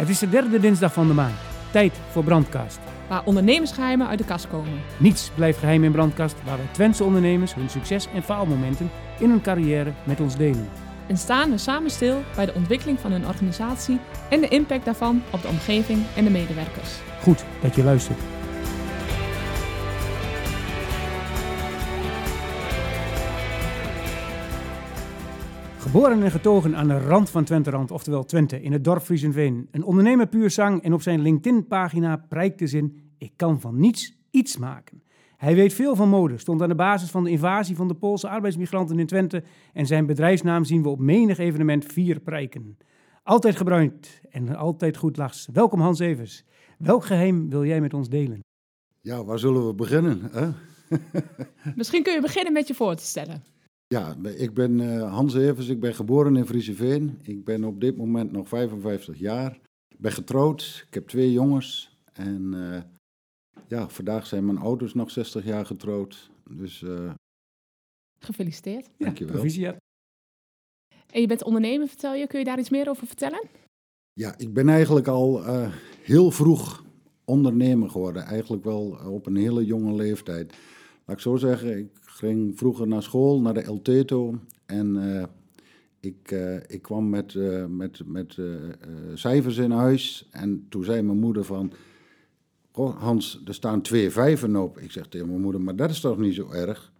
Het is de derde dinsdag van de maand. Tijd voor Brandkast. Waar ondernemersgeheimen uit de kast komen. Niets blijft geheim in Brandkast, waar wij Twentse ondernemers hun succes- en faalmomenten in hun carrière met ons delen. En staan we samen stil bij de ontwikkeling van hun organisatie en de impact daarvan op de omgeving en de medewerkers. Goed dat je luistert. Geboren en getogen aan de rand van Twenterand, oftewel Twente, in het dorp Friesenveen. Een ondernemer puur zang en op zijn LinkedIn-pagina prijkt de zin... Ik kan van niets iets maken. Hij weet veel van mode, stond aan de basis van de invasie van de Poolse arbeidsmigranten in Twente... en zijn bedrijfsnaam zien we op menig evenement vier prijken. Altijd gebruind en altijd goed lachs. Welkom Hans Evers. Welk geheim wil jij met ons delen? Ja, waar zullen we beginnen? Hè? Misschien kun je beginnen met je voor te stellen. Ja, ik ben uh, Hans Evers, ik ben geboren in Frieseveen. Ik ben op dit moment nog 55 jaar. Ik ben getrouwd, ik heb twee jongens. En uh, ja, vandaag zijn mijn ouders nog 60 jaar getrouwd. Dus... Uh, Gefeliciteerd. Ja, dankjewel. Proficiat. En je bent ondernemer, vertel je. Kun je daar iets meer over vertellen? Ja, ik ben eigenlijk al heel vroeg ondernemer geworden. Eigenlijk wel op een hele jonge leeftijd. Laat ik zo zeggen, ik ging vroeger naar school, naar de El Teto. En uh, ik, uh, ik kwam met, uh, met, met cijfers in huis. En toen zei mijn moeder van... Hans, er staan twee vijven op. Ik zeg tegen mijn moeder, maar dat is toch niet zo erg?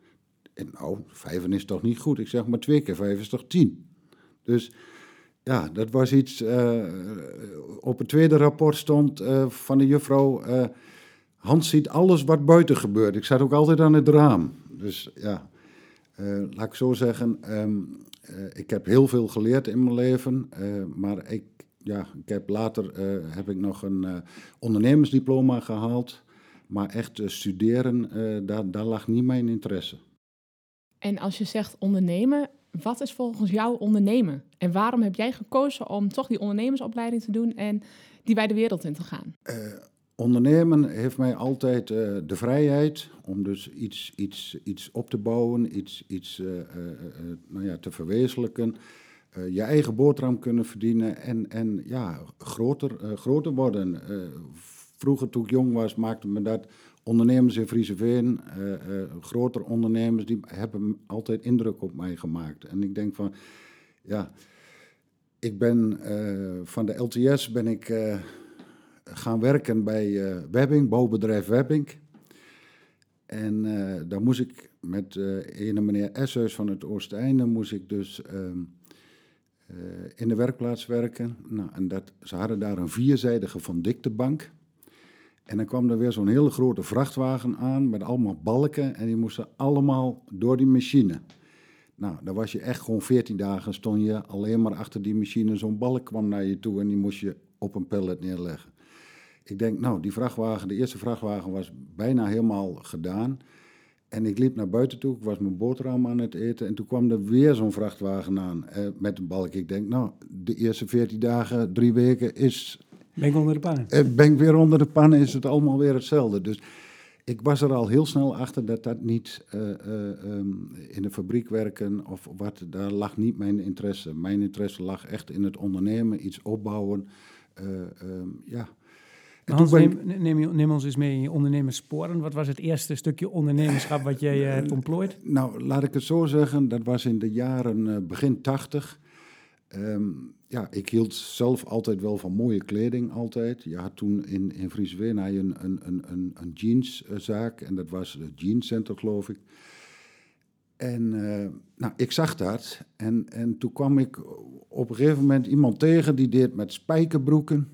En nou, vijven is toch niet goed? Ik zeg, maar twee keer vijf is toch tien? Dus ja, dat was iets... op het tweede rapport stond van de juffrouw... Hans ziet alles wat buiten gebeurt. Ik zat ook altijd aan het raam. Dus ja, uh, laat ik zo zeggen, um, uh, ik heb heel veel geleerd in mijn leven, uh, maar ik, ja, ik heb later heb ik nog een ondernemersdiploma gehaald, maar echt studeren, daar, daar lag niet mijn interesse. En als je zegt ondernemen, wat is volgens jou ondernemen? En waarom heb jij gekozen om toch die ondernemersopleiding te doen en die bij de wereld in te gaan? Ondernemen heeft mij altijd uh, de vrijheid om dus iets, iets, iets op te bouwen, iets, iets uh, uh, nou ja, te verwezenlijken. je eigen boterham kunnen verdienen en, en ja, groter, groter worden. vroeger toen ik jong was maakte me dat ondernemers in Frieseveen, grotere ondernemers, die hebben altijd indruk op mij gemaakt. En ik denk van, ja, ik ben van de LTS ben ik gaan werken bij uh, Webbing, bouwbedrijf Webbing. En uh, daar moest ik met uh, ene meneer Esseus van het Oosteinde, moest ik dus um, in de werkplaats werken. Nou, en dat, ze hadden daar een vierzijdige van diktebank. En dan kwam er weer zo'n hele grote vrachtwagen aan met allemaal balken en die moesten allemaal door die machine. Nou, dan was je echt gewoon 14 dagen, stond je alleen maar achter die machine. Zo'n balk kwam naar je toe en die moest je op een pallet neerleggen. Ik denk, nou, die vrachtwagen, de eerste vrachtwagen was bijna helemaal gedaan. En ik liep naar buiten toe, ik was mijn boterham aan het eten. En toen kwam er weer zo'n vrachtwagen aan eh, met een balk. Ik denk, nou, de eerste veertien dagen, drie weken is... Ben ik onder de pannen? Eh, ben ik weer onder de pannen, is het allemaal weer hetzelfde. Dus ik was er al heel snel achter dat dat niet uh, um, in de fabriek werken of wat, daar lag niet mijn interesse. Mijn interesse lag echt in het ondernemen, iets opbouwen. Um, ja, Hans, neem, neem, neem, ons eens mee in je ondernemersporen. Wat was het eerste stukje ondernemerschap wat jij uh, hebt ontplooid? Nou, laat ik het zo zeggen. Dat was in de jaren uh, begin tachtig. Um, ja, ik hield zelf altijd wel van mooie kleding, altijd. Je had toen in, in Friesween een, een, een, een, een jeanszaak. En dat was het Jeans Center, geloof ik. En uh, nou, ik zag dat. En, en toen kwam ik op een gegeven moment iemand tegen die deed met spijkerbroeken.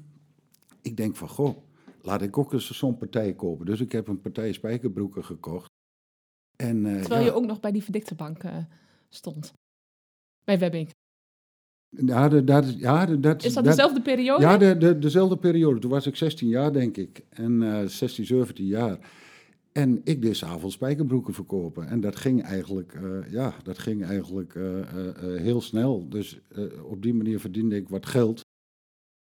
Ik denk van, goh, laat ik ook eens zo'n partij kopen. Dus ik heb een partij spijkerbroeken gekocht. En, uh, Terwijl ja, je ook nog bij die verdikte bank uh, stond. Bij Webbing. Ja, de, dat, ja de, dat, is dat, dezelfde periode? Ja, de, de, dezelfde periode. Toen was ik 16 jaar, denk ik. En uh, 16, 17 jaar. En ik deed s'avonds spijkerbroeken verkopen. En dat ging eigenlijk, uh, ja, dat ging eigenlijk uh, heel snel. Dus op die manier verdiende ik wat geld.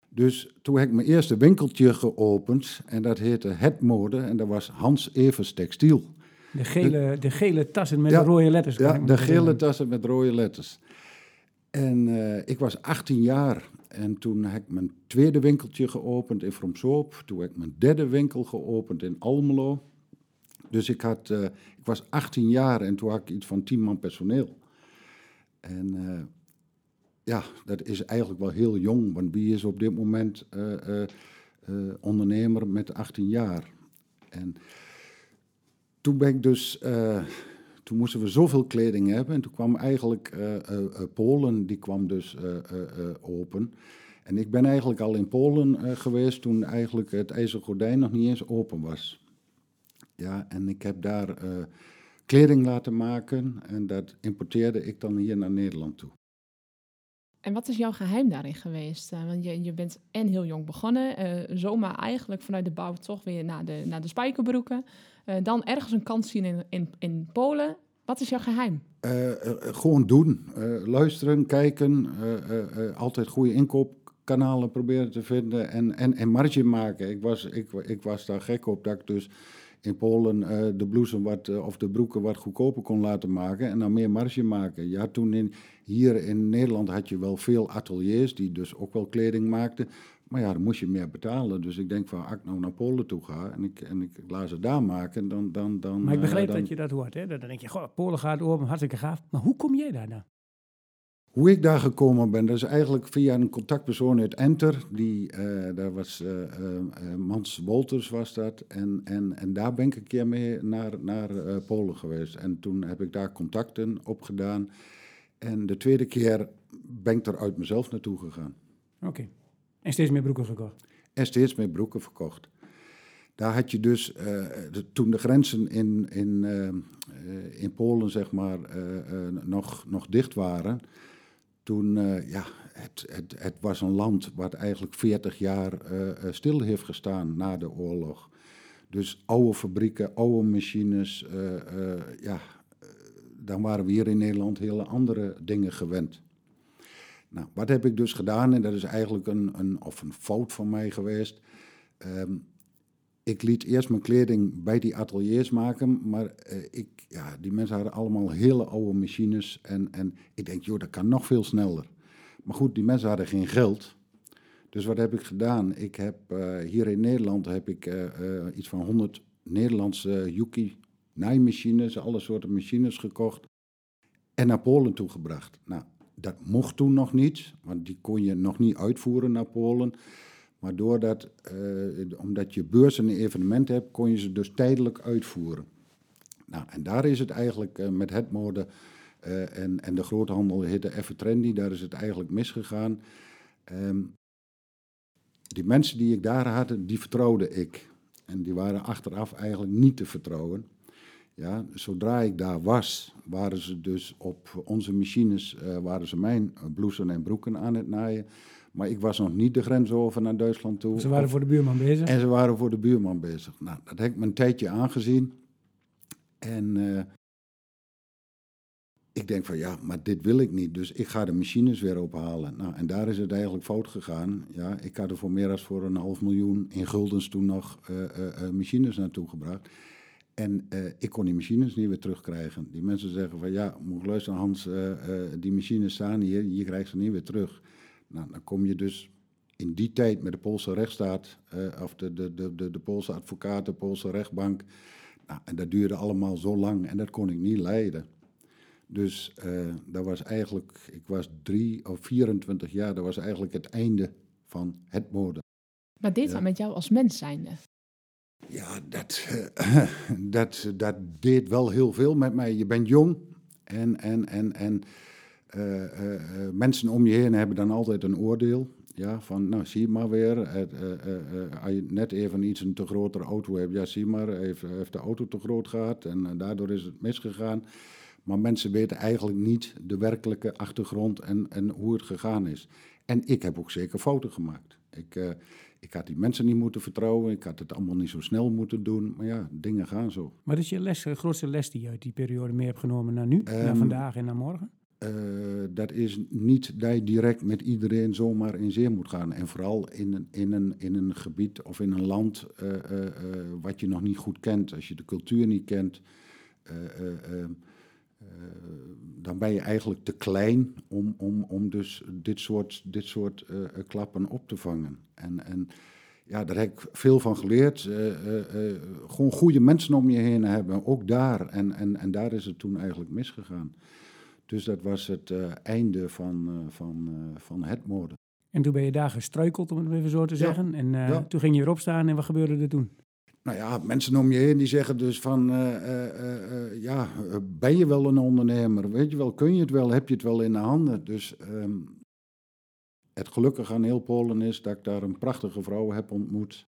Dus toen heb ik mijn eerste winkeltje geopend en dat heette Het Mode en dat was Hans Evers Textiel. De gele, de, gele tassen met ja, rode letters. Ja, de gele tassen met rode letters. En uh, ik was 18 jaar En toen heb ik mijn tweede winkeltje geopend in Fromsoop. Toen heb ik mijn derde winkel geopend in Almelo. Dus ik, had, uh, ik was 18 jaar en toen had ik iets van 10 man personeel. En uh, ja, dat is eigenlijk wel heel jong, want wie is op dit moment uh, ondernemer met 18 jaar? En toen ben ik dus toen moesten we zoveel kleding hebben. En toen kwam eigenlijk Polen, die kwam dus open. En ik ben eigenlijk al in Polen geweest toen eigenlijk het ijzeren gordijn nog niet eens open was. Ja, en ik heb daar kleding laten maken en dat importeerde ik dan hier naar Nederland toe. En wat is jouw geheim daarin geweest? want je, je bent en heel jong begonnen, uh, zomaar eigenlijk vanuit de bouw toch weer naar de, naar de spijkerbroeken. Uh, dan ergens een kans zien in, in, in Polen. Wat is jouw geheim? Gewoon doen. luisteren, kijken. altijd goede inkoopkanalen proberen te vinden. En, en, en marge maken. Ik was, ik, ik was daar gek op dat ik dus in Polen de blouses wat, of de broeken wat goedkoper kon laten maken. En dan meer marge maken. Ja, toen in, hier in Nederland had je wel veel ateliers die dus ook wel kleding maakten. Maar ja, dan moest je meer betalen. Dus ik denk van, als ik nou naar Polen toe ga en ik, en ik laat ze daar maken, dan... dan, dan maar ik begreep dan, dat je dat hoort, hè? Dan denk je, goh, Polen gaat open, hartstikke gaaf. Maar hoe kom jij daar dan? Hoe ik daar gekomen ben, dat is eigenlijk via een contactpersoon uit Enter. Die, uh, daar was uh, uh, Mans Wolters was dat. En, en, en daar ben ik een keer mee naar, naar Polen geweest. En toen heb ik daar contacten opgedaan. En de tweede keer ben ik er uit mezelf naartoe gegaan. Oké. En steeds meer broeken gekocht? En steeds meer broeken verkocht. Daar had je dus, de, toen de grenzen in, in, in Polen zeg maar, nog, nog dicht waren, toen, ja, het, het, het was een land wat eigenlijk 40 jaar stil heeft gestaan na de oorlog. Dus oude fabrieken, oude machines, ja, dan waren we hier in Nederland hele andere dingen gewend. Nou, wat heb ik dus gedaan? En dat is eigenlijk een, een of een fout van mij geweest. Um, ik liet eerst mijn kleding bij die ateliers maken, maar uh, ik, ja, die mensen hadden allemaal hele oude machines. En, en ik denk, joh, dat kan nog veel sneller. Maar goed, die mensen hadden geen geld. Dus wat heb ik gedaan? Ik heb uh, hier in Nederland heb ik uh, iets van 100 Nederlandse Yuki naaimachines, alle soorten machines gekocht en naar Polen toegebracht. Nou, dat mocht toen nog niet, want die kon je nog niet uitvoeren naar Polen. Maar doordat, uh, omdat je beurs en evenement hebt, kon je ze dus tijdelijk uitvoeren. Nou, en daar is het eigenlijk uh, met het mode uh, en, en de groothandel heette even trendy, daar is het eigenlijk misgegaan. Um, die mensen die ik daar had, die vertrouwde ik. En die waren achteraf eigenlijk niet te vertrouwen. Ja, zodra ik daar was, waren ze dus op onze machines, uh, waren ze mijn blouses en broeken aan het naaien. Maar ik was nog niet de grens over naar Duitsland toe. Ze waren voor de buurman bezig? En ze waren voor de buurman bezig. Nou, dat heb ik me een tijdje aangezien. En uh, ik denk van ja, maar dit wil ik niet. Dus ik ga de machines weer ophalen. Nou, en daar is het eigenlijk fout gegaan. Ja, ik had er voor meer dan voor een half miljoen in guldens toen nog uh, machines naartoe gebracht. En uh, ik kon die machines niet weer terugkrijgen. Die mensen zeggen van ja, moet luisteren Hans, uh, uh, die machines staan hier, je krijgt ze niet weer terug. Nou, dan kom je dus in die tijd met de Poolse rechtsstaat, of de, de, de, de, de Poolse advocaat, de Poolse rechtbank. Nou, en dat duurde allemaal zo lang en dat kon ik niet leiden. Dus dat was eigenlijk, ik was drie of 24 jaar, dat was eigenlijk het einde van het mode. Maar dit ja. met jou als mens zijnde? Ja, dat, uh, dat, dat deed wel heel veel met mij. Je bent jong en, en, en, en uh, uh, mensen om je heen hebben dan altijd een oordeel. Ja, van nou zie maar weer, als je net even iets een te grotere auto hebt, ja zie maar, heeft, heeft de auto te groot gehad en daardoor is het misgegaan. Maar mensen weten eigenlijk niet de werkelijke achtergrond en, en hoe het gegaan is. En ik heb ook zeker fouten gemaakt. Ik, ik had die mensen niet moeten vertrouwen. Ik had het allemaal niet zo snel moeten doen. Maar ja, dingen gaan zo. Wat is je les, grootste les die je uit die periode mee hebt genomen naar nu? Um, naar vandaag en naar morgen? Uh, dat is niet dat je direct met iedereen zomaar in zee moet gaan. En vooral in een, in een, in een gebied of in een land uh, uh, wat je nog niet goed kent. Als je de cultuur niet kent. Dan ben je eigenlijk te klein om, om, om dus dit soort, dit soort klappen op te vangen. En, en ja, daar heb ik veel van geleerd. gewoon goede mensen om je heen hebben, ook daar. En, en, en daar is het toen eigenlijk misgegaan. Dus dat was het einde van, van, van het moorden. En toen ben je daar gestruikeld, om het even zo te zeggen. En toen ging je erop staan en wat gebeurde er toen? Nou ja, mensen om je heen die zeggen dus van, uh, uh, ja, ben je wel een ondernemer? Weet je wel, kun je het wel? Heb je het wel in de handen? Dus um, het gelukkige aan heel Polen is dat ik daar een prachtige vrouw heb ontmoet.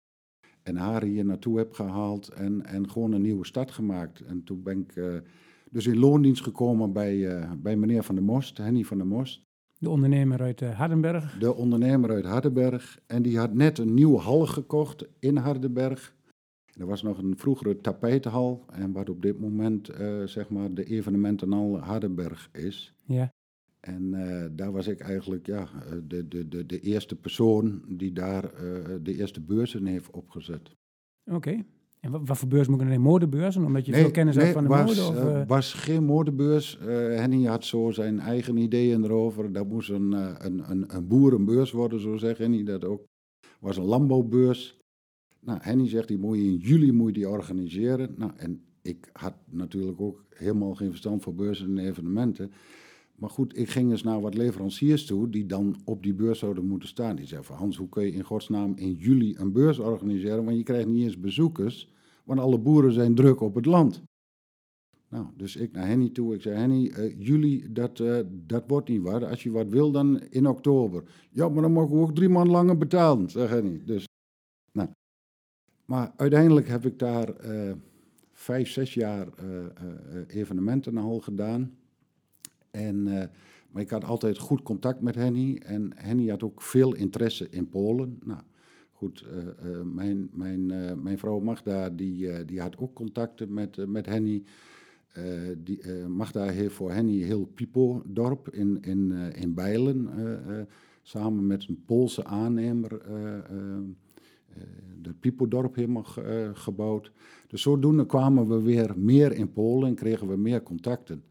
En haar hier naartoe heb gehaald en, en gewoon een nieuwe start gemaakt. En toen ben ik dus in loondienst gekomen bij, bij meneer Van der Most, Henny van der Most. De ondernemer uit Hardenberg. De ondernemer uit Hardenberg. En die had net een nieuwe hal gekocht in Hardenberg. Er was nog een vroegere tapijtenhal, en wat op dit moment uh, zeg maar de evenementenhal Hardenberg is. Ja. En uh, daar was ik eigenlijk ja, eh, de, de, de, de eerste persoon die daar uh, de eerste beurzen heeft opgezet. Oké. En wat, wat, voor beurs moet ik alleen modebeurzen? Omdat je nee, veel kennis nee, hebt van de was, mode? Uh, was geen modebeurs. Henny had zo zijn eigen ideeën erover. Dat moest een, een, een, een boerenbeurs worden, zo zegt Henny dat ook. was een landbouwbeurs. Nou, Henny zegt, die moet je in juli moet je die organiseren. Nou, en ik had natuurlijk ook helemaal geen verstand voor beurzen en evenementen. Maar goed, ik ging eens naar wat leveranciers toe die dan op die beurs zouden moeten staan. Die zeiden van Hans, hoe kun je in godsnaam in juli een beurs organiseren? Want je krijgt niet eens bezoekers, want alle boeren zijn druk op het land. Nou, dus ik naar Henny toe. Ik zei, Henny, uh, juli, dat, uh, dat wordt niet waar. Als je wat wil, dan in oktober. Ja, maar dan mogen we ook drie maanden langer betalen, zei Henny. Dus maar uiteindelijk heb ik daar uh, vijf, zes jaar uh, uh, evenementen al gedaan. En, maar ik had altijd goed contact met Henny. En Henny had ook veel interesse in Polen. Nou, goed, mijn, mijn, mijn vrouw Magda, die, die had ook contacten met, met Henny. die, Magda heeft voor Henny heel Pipo-dorp in, in, in Bijlen... samen met een Poolse aannemer het Piepodorp helemaal uh, gebouwd. Dus zodoende kwamen we weer meer in Polen en kregen we meer contacten.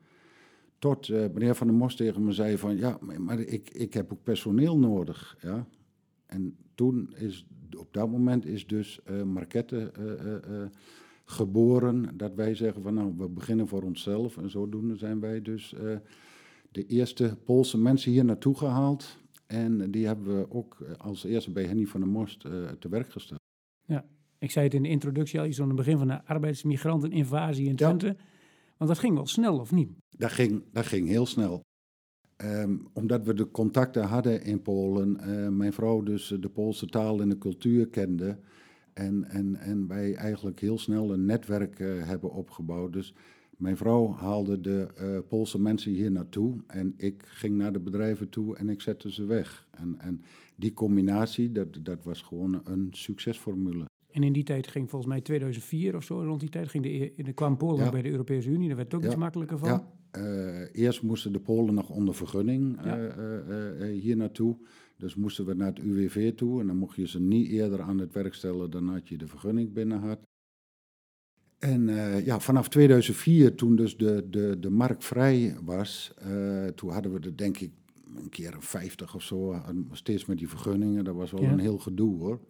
Tot uh, meneer Van der Mos tegen me zei van, ja, maar ik, ik heb ook personeel nodig. Ja? En toen is, op dat moment is dus uh, Marquette geboren, dat wij zeggen van, nou, we beginnen voor onszelf. En zodoende zijn wij dus de eerste Poolse mensen hier naartoe gehaald. En die hebben we ook als eerste bij Henny van der Most te werk gesteld. Ja, ik zei het in de introductie al, iets aan het begin van de arbeidsmigranteninvasie in Twente. Want dat ging wel snel, of niet? Dat ging, dat ging heel snel. Um, omdat we de contacten hadden in Polen, uh, mijn vrouw dus de Poolse taal en de cultuur kende. En, en, en wij eigenlijk heel snel een netwerk uh, hebben opgebouwd. Dus mijn vrouw haalde de uh, Poolse mensen hier naartoe en ik ging naar de bedrijven toe en ik zette ze weg. En, en die combinatie, dat, dat was gewoon een succesformule. En in die tijd ging volgens mij 2004 of zo, rond die tijd ging de, de kwam Polen bij de Europese Unie. Daar werd het ook iets makkelijker van. Ja. Uh, eerst moesten de Polen nog onder vergunning uh, uh, hier naartoe. Dus moesten we naar het UWV toe en dan mocht je ze niet eerder aan het werk stellen dan dat je de vergunning binnen had. En ja, vanaf 2004, toen dus de, de, de markt vrij was, toen hadden we er denk ik een keer een 50 of zo, steeds met die vergunningen. Dat was wel een heel gedoe hoor.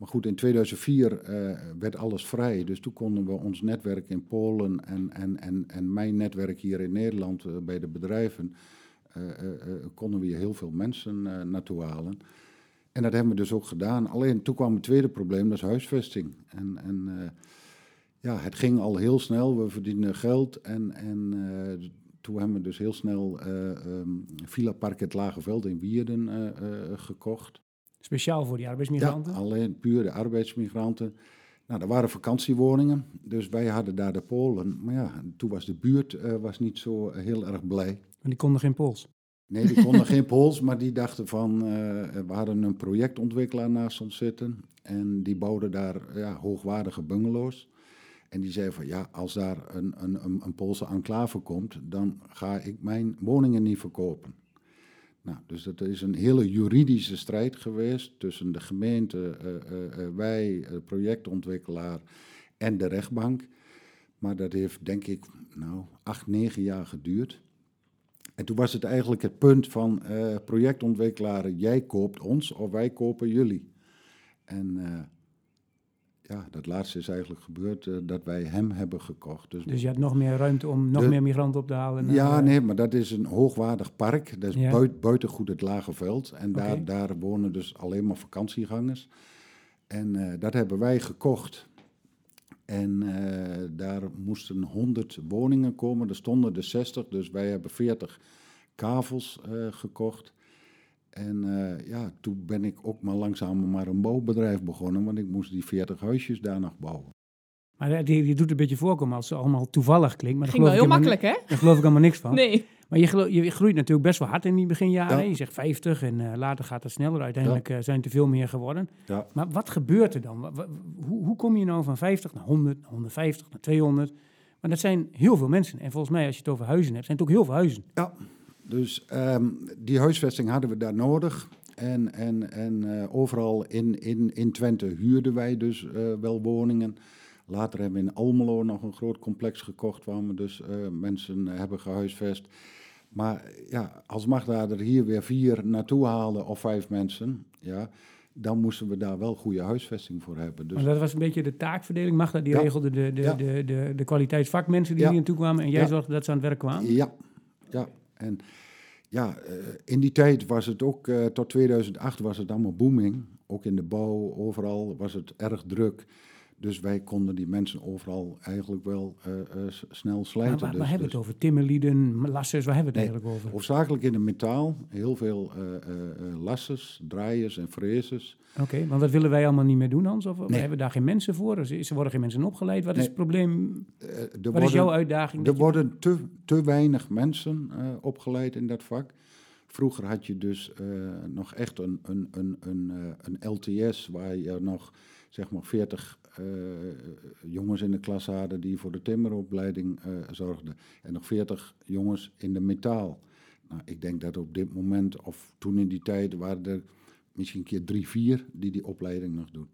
Maar goed, in 2004 uh, eh, werd alles vrij. Dus toen konden we ons netwerk in Polen en, en, en, en mijn netwerk hier in Nederland bij de bedrijven, konden we hier heel veel mensen naartoe halen. En dat hebben we dus ook gedaan. Alleen toen kwam het tweede probleem, dat is huisvesting. En, en ja, het ging al heel snel, we verdienen geld en, en toen hebben we dus heel snel um, Villa Park het Lageveld in Wierden gekocht. Speciaal voor die arbeidsmigranten? Ja, alleen puur de arbeidsmigranten. Nou, er waren vakantiewoningen, dus wij hadden daar de Polen. Maar ja, toen was de buurt uh, was niet zo heel erg blij. Maar die konden geen Pools? Nee, die konden geen Pools, maar die dachten van... Uh, we hadden een projectontwikkelaar naast ons zitten. En die bouwde daar ja, hoogwaardige bungalows. En die zei van, ja, als daar een, een, een, Poolse enclave komt... dan ga ik mijn woningen niet verkopen. Nou, dus dat is een hele juridische strijd geweest tussen de gemeente, uh, uh, wij, de projectontwikkelaar en de rechtbank. Maar dat heeft denk ik nou acht, negen jaar geduurd. En toen was het eigenlijk het punt van uh, projectontwikkelaar, jij koopt ons of wij kopen jullie. En ja, dat laatste is eigenlijk gebeurd uh, dat wij hem hebben gekocht. Dus, dus je had nog meer ruimte om nog de, meer migranten op te halen? Ja, nee, maar dat is een hoogwaardig park. Dat is ja. buiten, buiten goed het Lage Veld. En daar, okay. daar wonen dus alleen maar vakantiegangers. En dat hebben wij gekocht. En daar moesten 100 woningen komen. Er stonden er 60, dus wij hebben 40 kavels gekocht. En uh, ja, toen ben ik ook maar langzaam maar een bouwbedrijf begonnen, want ik moest die 40 huisjes daar nog bouwen. Maar die, die doet een beetje voorkomen als ze allemaal toevallig klinkt. Maar Ging wel heel makkelijk, hè? Daar geloof ik allemaal niks van. Nee. Maar je, je, groeit natuurlijk best wel hard in die beginjaren. Ja. Je zegt 50 en uh, later gaat het sneller. Uiteindelijk ja. uh, zijn er veel meer geworden. Ja. Maar wat gebeurt er dan? Hoe, hoe, kom je nou van 50 naar 100, naar 150, naar 200? Maar dat zijn heel veel mensen. En volgens mij, als je het over huizen hebt, zijn het ook heel veel huizen. Ja, dus um, die huisvesting hadden we daar nodig. En, en, en uh, overal in, in, in Twente huurden wij dus wel woningen. Later hebben we in Almelo nog een groot complex gekocht waar we dus mensen hebben gehuisvest. Maar ja, als Magda er hier weer vier naartoe haalde of vijf mensen, ja, dan moesten we daar wel goede huisvesting voor hebben. Dus maar dat was een beetje de taakverdeling. Magda die ja. regelde de, de, ja. de, de, de kwaliteitsvakmensen die ja. hier naartoe kwamen en jij zorgde dat ze aan het werk kwamen? Ja, ja. En ja, uh, in die tijd was het ook, uh, tot 2008 was het allemaal booming. Ook in de bouw, overal was het erg druk. Dus wij konden die mensen overal eigenlijk wel uh, uh, snel slijten. Maar waar, dus, hebben we dus. het over? Timmerlieden, lassers, waar hebben we het nee, eigenlijk over? Hoofdzakelijk in de metaal. Heel veel uh, lassers, draaiers en fräsers. Oké, okay, maar wat willen wij allemaal niet meer doen, Hans? Of nee. hebben we daar geen mensen voor? Er worden geen mensen opgeleid. Wat nee. is het probleem? wat worden, is jouw uitdaging? Er worden te, te weinig mensen opgeleid in dat vak. Vroeger had je dus nog echt een, een, een, een, een LTS waar je nog zeg maar 40 uh, jongens in de klas hadden die voor de timmeropleiding uh, zorgden. En nog 40 jongens in de metaal. Nou, ik denk dat op dit moment, of toen in die tijd, waren er misschien een keer drie, vier die die opleiding nog doen.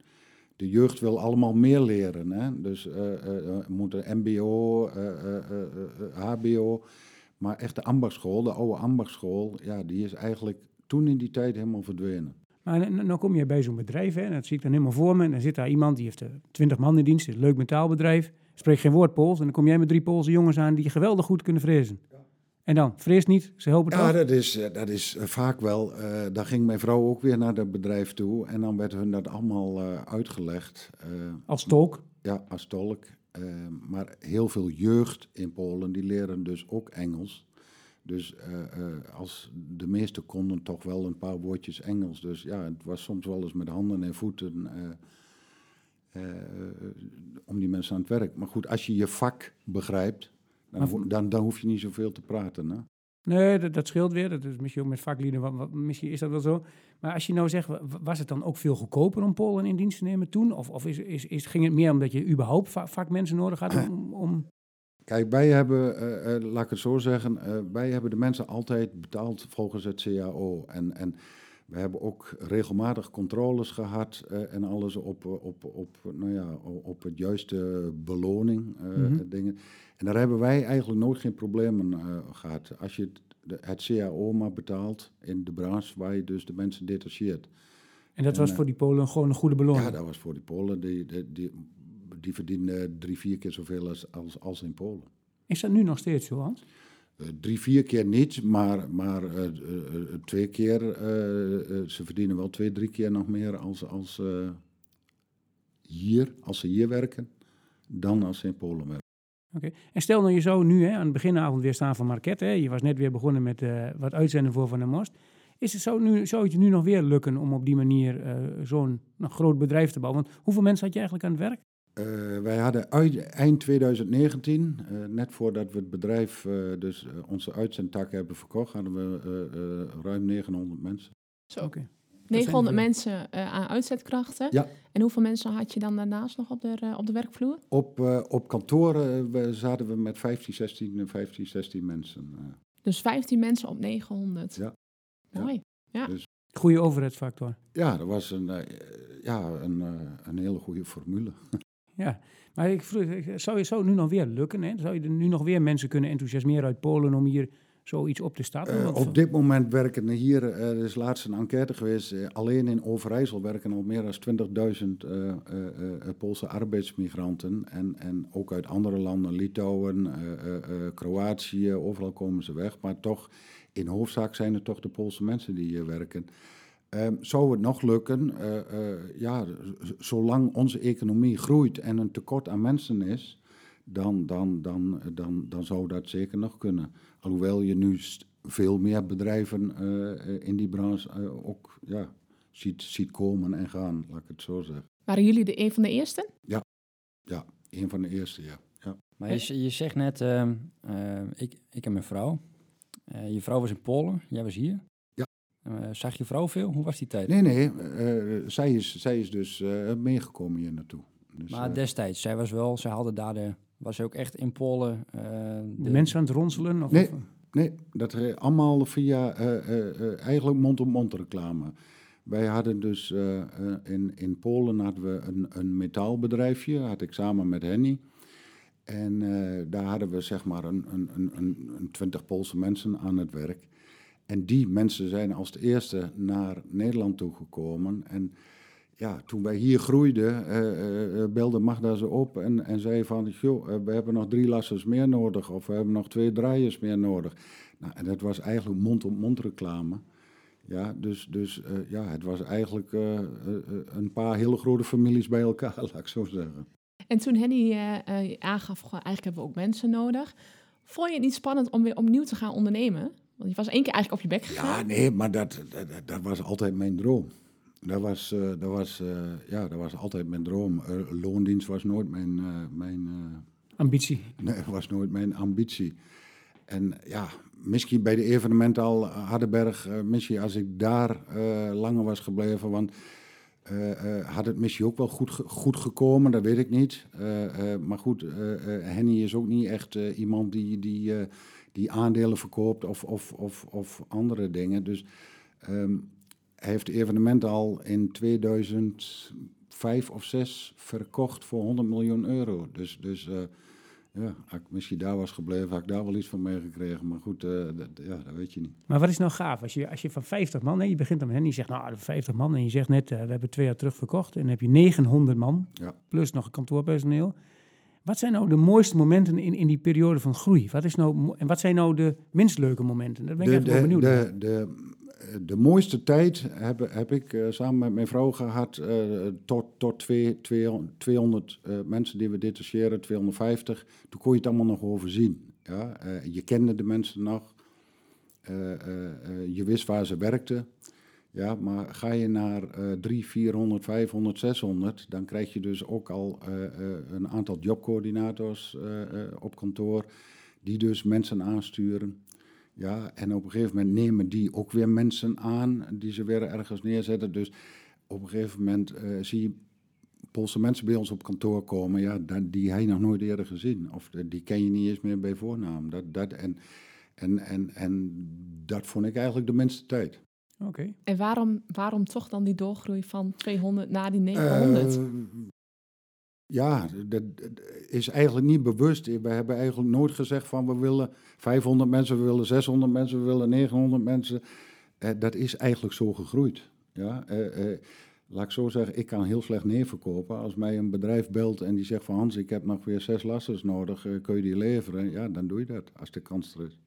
De jeugd wil allemaal meer leren. Hè? Dus uh, moeten MBO, HBO. Maar echt de ambachtschool, de oude ambachtschool, ja, die is eigenlijk toen in die tijd helemaal verdwenen. Maar dan kom je bij zo'n bedrijf, hè, en dat zie ik dan helemaal voor me. En dan zit daar iemand, die heeft twintig man in dienst, een leuk metaalbedrijf. Spreekt geen woord Pools. En dan kom jij met drie Poolse jongens aan die geweldig goed kunnen frezen. En dan, vrees niet, ze helpen Ja, dat is, dat is vaak wel. Uh, dan ging mijn vrouw ook weer naar dat bedrijf toe. En dan werd hun dat allemaal uh, uitgelegd. Uh, als tolk? Ja, als tolk. maar heel veel jeugd in Polen, die leren dus ook Engels. Dus uh, uh, als de meeste konden toch wel een paar woordjes Engels. Dus ja, het was soms wel eens met handen en voeten uh, om die mensen aan het werk. Maar goed, als je je vak begrijpt, dan, dan, dan hoef je niet zoveel te praten. Hè? Nee, dat, dat, scheelt weer. Dat is misschien ook met vaklieden, wat, wat, misschien is dat wel zo. Maar als je nou zegt, was het dan ook veel goedkoper om Polen in dienst te nemen toen? Of, of is, is, is, ging het meer omdat je überhaupt vakmensen nodig had om, om Kijk, wij hebben, uh, uh, laat ik het zo zeggen, uh, wij hebben de mensen altijd betaald volgens het CAO. En, en we hebben ook regelmatig controles gehad en alles op, op, op, nou ja, op het juiste beloning mm -hmm. dingen. En daar hebben wij eigenlijk nooit geen problemen gehad. Als je het, de, het, CAO maar betaalt in de branche waar je dus de mensen detacheert. En dat en, was voor die Polen gewoon een goede beloning? Ja, dat was voor die Polen. Die, die, die, die verdienen drie, vier keer zoveel als, als, als in Polen. Is dat nu nog steeds zo, Hans? Uh, drie, vier keer niet, maar, maar uh, uh, twee keer. ze verdienen wel twee, drie keer nog meer als, als hier, als ze hier werken, dan als ze in Polen werken. Oké. Okay. En stel nou je zou nu hè, aan het beginavond weer staan van Marquette. Hè, je was net weer begonnen met wat uitzenden voor Van der Most. Is het, zou, nu, zou het je nu nog weer lukken om op die manier zo'n groot bedrijf te bouwen? Want hoeveel mensen had je eigenlijk aan het werk? Uh, wij hadden uit, eind 2019, uh, net voordat we het bedrijf, uh, dus onze uitzendtak hebben verkocht, hadden we ruim 900 mensen. Zo. Okay. 900 mensen aan uitzetkrachten. Ja. En hoeveel mensen had je dan daarnaast nog op de, op de werkvloer? Op, op kantoren we, zaten we met 15, 16, 15, 16 mensen. Dus 15 mensen op 900. Ja. Mooi. Ja. Dus, Goede overheidsfactor. Ja, dat was een, ja, een, een hele goede formule. Ja, maar ik vroeg, zou, je, nu nog weer lukken? Hè? Zou je er nu nog weer mensen kunnen enthousiasmeren uit Polen om hier zoiets op te starten? Eh, op dit moment werken er hier, er is laatst een enquête geweest, eh, alleen in Overijssel werken al meer dan 20.000 eh, Poolse arbeidsmigranten. En, en ook uit andere landen, Litouwen, Kroatië, overal komen ze weg. Maar toch, in hoofdzaak zijn het toch de Poolse mensen die hier werken. Ehm, zou het nog lukken? Eh, eh, ja, zolang onze economie groeit en een tekort aan mensen is, dan, dan, dan, dan, dan zou dat zeker nog kunnen. Alhoewel je nu veel meer bedrijven eh, eh, in die branche eh, ook ja, ziet, ziet komen en gaan, laat ik het zo zeggen. Waren jullie de een van de eerste? Ja, een van de eerste, ja. ja. Maar je, je zegt net, ehm, eh, ik, ik en mijn vrouw. Eh, je vrouw was in Polen, jij was hier. Eh, zag je vrouw veel? Hoe was die tijd? Nee, nee, eh, zij, is, zij is dus eh, meegekomen hier naartoe. Dus, maar destijds, zij was wel, zij hadden daar de, was ook echt in Polen. eh, de mensen aan het ronselen? Of, Nee. of- Nee, dat allemaal via eh, eh, eh, eigenlijk mond-op-mond reclame. Wij hadden dus eh, eh, in, in Polen hadden we een, een metaalbedrijfje, had ik samen met Henny. En eh, daar hadden we zeg maar een, een, een, een, een twintig Poolse mensen aan het werk. En die mensen zijn als de eerste naar Nederland toegekomen. En ja, toen wij hier groeiden, eh, eh, eh, belde Magda ze op en, en zei van... Joh, we hebben nog drie lassers meer nodig of we hebben nog twee draaiers meer nodig. Nou, en dat was eigenlijk mond-op-mond reclame. Ja, dus, dus ja, het was eigenlijk een paar hele grote families bij elkaar, laat ik zo zeggen. En toen Henny aangaf, "Goh, eigenlijk hebben we ook mensen nodig. Vond je het niet spannend om weer opnieuw te gaan ondernemen? Want je was één keer eigenlijk op je bek gegaan. Ja, nee, maar dat, dat, dat was altijd mijn droom. Dat was, eh, dat was, eh, ja, dat was altijd mijn droom. Loondienst was nooit mijn, eh, mijn, eh, Ambitie. nee, was nooit mijn ambitie. En ja, misschien bij de evenementen al Hardenberg, misschien als ik daar eh, langer was gebleven, want eh, eh, had het misschien ook wel goed, goed gekomen, dat weet ik niet. Eh, eh, maar goed, eh, eh, Henny is ook niet echt eh, iemand die, die, eh, die aandelen verkoopt of, of, of, of andere dingen. Dus ehm, hij heeft het evenement al in 2005 of 6 verkocht voor 100 miljoen euro. Dus, dus eh, ja, als ik misschien daar was gebleven, had ik daar wel iets van meegekregen. Maar goed, eh, dat, ja, dat weet je niet. Maar wat is nou gaaf? Als je, als je van 50 man, nee, je begint dan met hen, je zegt nou 50 man en je zegt net, eh, we hebben twee jaar terug verkocht en dan heb je 900 man, Ja. plus nog kantoorpersoneel. Wat zijn nou de mooiste momenten in, in die periode van groei? Wat is nou, en wat zijn nou de minst leuke momenten? Daar ben ik De, echt wel benieuwd naar. de, de, de mooiste tijd heb, heb ik eh, samen met mijn vrouw gehad eh, tot, tot twee, 200, 200 eh, mensen die we detacheren, 250. Toen kon je het allemaal nog overzien. Ja? Je kende de mensen nog. Je wist waar ze werkten. Ja, maar ga je naar eh 3, 400, 500, 600, dan krijg je dus ook al eh, eh, een aantal jobcoördinators eh, op kantoor, die dus mensen aansturen. Ja, en op een gegeven moment nemen die ook weer mensen aan, die ze weer ergens neerzetten. Dus op een gegeven moment zie je Poolse mensen bij ons op kantoor komen, ja, die hij nog nooit eerder gezien. Of die ken je niet eens meer bij voornaam. Dat, dat, en, en, en, en dat vond ik eigenlijk de minste tijd. Oké. En waarom, waarom toch dan die doorgroei van 200 naar die 900? Eh, ja, dat, is eigenlijk niet bewust. We hebben eigenlijk nooit gezegd van we willen 500 mensen, we willen 600 mensen, we willen 900 mensen. Eh, dat is eigenlijk zo gegroeid. Ja, eh, laat ik zo zeggen, ik kan heel slecht nee verkopen. Als mij een bedrijf belt en die zegt van Hans, ik heb nog weer zes lasters nodig, kun je die leveren? Ja, dan doe je dat, als de kans er is.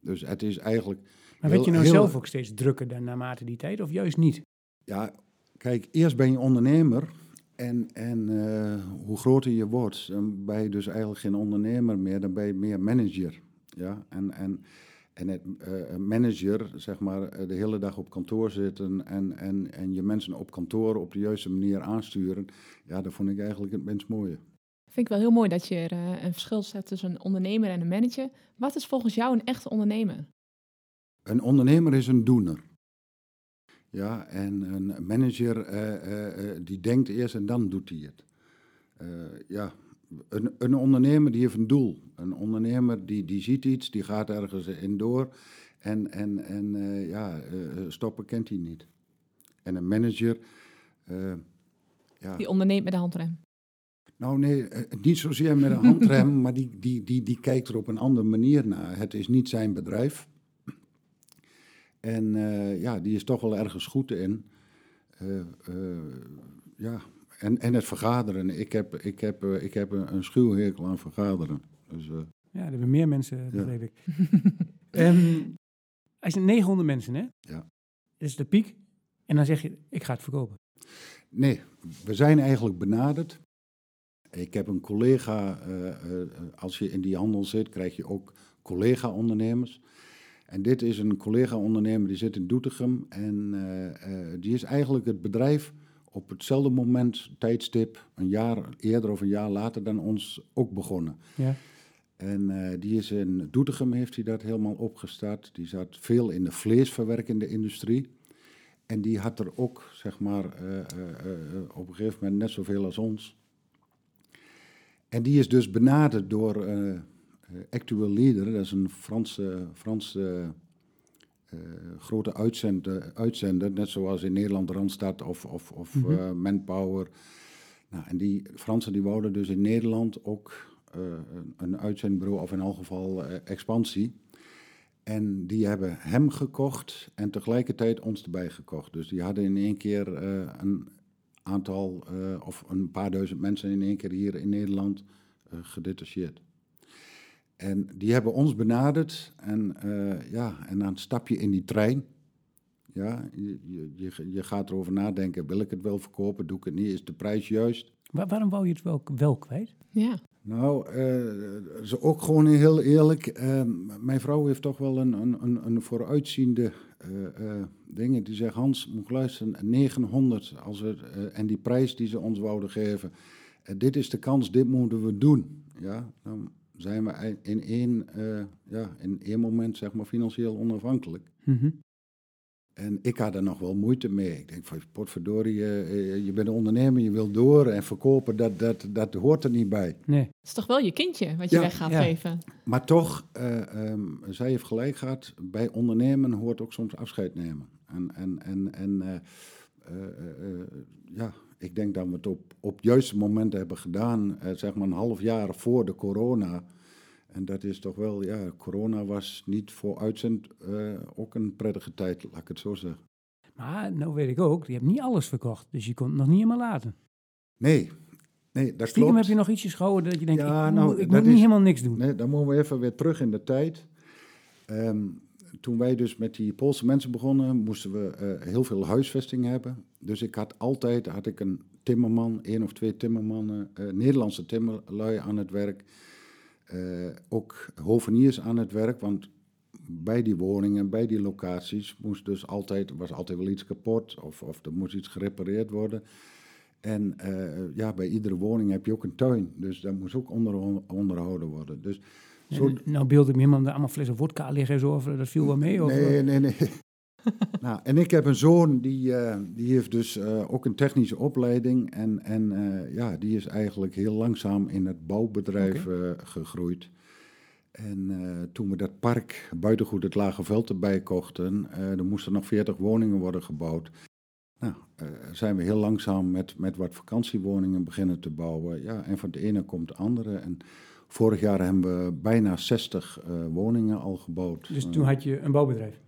Dus het is eigenlijk... Maar werd je nou heel- zelf ook steeds drukker dan naarmate die tijd, of juist niet? Ja, kijk, eerst ben je ondernemer. En, en eh, hoe groter je wordt, dan ben je dus eigenlijk geen ondernemer meer, dan ben je meer manager. Ja, en, en, en het eh, manager, zeg maar, eh, de hele dag op kantoor zitten en, en, en je mensen op kantoor op de juiste manier aansturen, ja, dat vond ik eigenlijk het minst mooie. Vind ik wel heel mooi dat je er een verschil zet tussen een ondernemer en een manager. Wat is volgens jou een echte ondernemer? Een ondernemer is een doener. Ja, en een manager eh, eh, eh, die denkt eerst en dan doet hij het. Ja, een, een ondernemer die heeft een doel. Een ondernemer die, die ziet iets, die gaat ergens in door. En, en, en ja, stoppen kent hij niet. En een manager, ja, Die onderneemt met de handrem. Nou nee, niet zozeer met een handrem, maar die, die, die, die kijkt er op een andere manier naar. Het is niet zijn bedrijf. En eh, ja, die is toch wel ergens goed in. Eh, eh, ja, en, en het vergaderen. Ik heb, ik heb, ik heb een, schuwhekel aan vergaderen. Dus, Ja, er hebben meer mensen, Ja. begreep ik. Ehm, als je 900 mensen, hè? Ja. Dat is de piek. En dan zeg je, ik ga het verkopen. Nee, we zijn eigenlijk benaderd. Ik heb een collega, als je in die handel zit, krijg je ook collega-ondernemers. En dit is een collega-ondernemer die zit in Doetinchem. En eh, eh, die is eigenlijk het bedrijf op hetzelfde moment, tijdstip, een jaar eerder of een jaar later dan ons ook begonnen. Ja. En eh, die is in Doetinchem, heeft hij dat helemaal opgestart. Die zat veel in de vleesverwerkende industrie. En die had er ook, zeg maar, op een gegeven moment net zoveel als ons. En die is dus benaderd door Actual Leader, dat is een Franse, Franse eh, grote uitzender, uitzender, net zoals in Nederland Randstad of, of, of Mhm. eh, Manpower. Nou, en die Fransen die wouden dus in Nederland ook eh, een, een uitzendbureau, of in elk geval eh, expansie. En die hebben hem gekocht en tegelijkertijd ons erbij gekocht. Dus die hadden in één keer eh, een aantal, eh, of een paar duizend mensen in één keer hier in Nederland eh, gedetacheerd. En die hebben ons benaderd en, eh, ja, en dan stap je in die trein. Ja, je, je, je, gaat erover nadenken, wil ik het wel verkopen, doe ik het niet, is de prijs juist? Wa- waarom wou je het wel, wel kwijt? Ja. Nou, eh, ze ook gewoon heel eerlijk. eh, mijn vrouw heeft toch wel een, een, een, een vooruitziende eh eh, dingen. Die zegt, Hans, moet luisteren, 900 als eh, en die prijs die ze ons wouden geven. eh, dit is de kans, dit moeten we doen. Ja, dan zijn we in één, eh, ja, in één moment zeg maar financieel onafhankelijk. Mhm. En ik had er nog wel moeite mee. Ik denk van, potverdorie, eh, je bent een ondernemer, je wilt door en verkopen, dat, dat, dat hoort er niet bij. Nee. Het is toch wel je kindje wat je Ja, weg gaat ja. geven. Maar toch, eh, ehm, zij heeft gelijk gehad, bij ondernemen hoort ook soms afscheid nemen. En, en, en, en eh, eh, eh, ja, ik denk dat we het op, op het juiste moment hebben gedaan, eh, zeg maar een half jaar voor de corona. En dat is toch wel, ja, corona was niet voor uitzend eh, ook een prettige tijd, laat ik het zo zeggen. Maar nou weet ik ook, je hebt niet alles verkocht. Dus je kon het nog niet helemaal laten. Nee, nee, dat Stiekem klopt. heb je nog ietsjes gehouden dat je denkt, Ja, ik, nou, moet, ik moet niet helemaal niks doen. Nee, dan moeten we even weer terug in de tijd. Ehm, toen wij dus met die Poolse mensen begonnen, moesten we eh, heel veel huisvesting hebben. Dus ik had altijd had ik een timmerman, één of twee timmermannen, eh, Nederlandse timmerlui aan het werk. Eh, ook hoveniers aan het werk, want bij die woningen, bij die locaties, moest dus altijd, was altijd wel iets kapot of, of er moest iets gerepareerd worden. En ja, bij iedere woning heb je ook een tuin, dus dat moest ook onder, onderhouden worden. Dus zo, nou beeld ik me helemaal allemaal flessen vodka liggen en zo, of dat viel wel mee. Of, Nee, nee, nee. nou, en ik heb een zoon die, eh, die heeft dus eh, ook een technische opleiding. En, en eh, ja, die is eigenlijk heel langzaam in het bouwbedrijf eh, gegroeid. En eh, toen we dat park buitengoed het Lage Veld erbij kochten, eh er moesten nog 40 woningen worden gebouwd. Nou, eh, zijn we heel langzaam met, met wat vakantiewoningen beginnen te bouwen. Ja, en van het ene komt het andere. En vorig jaar hebben we bijna 60 eh, woningen al gebouwd. Dus Eh, toen had je een bouwbedrijf.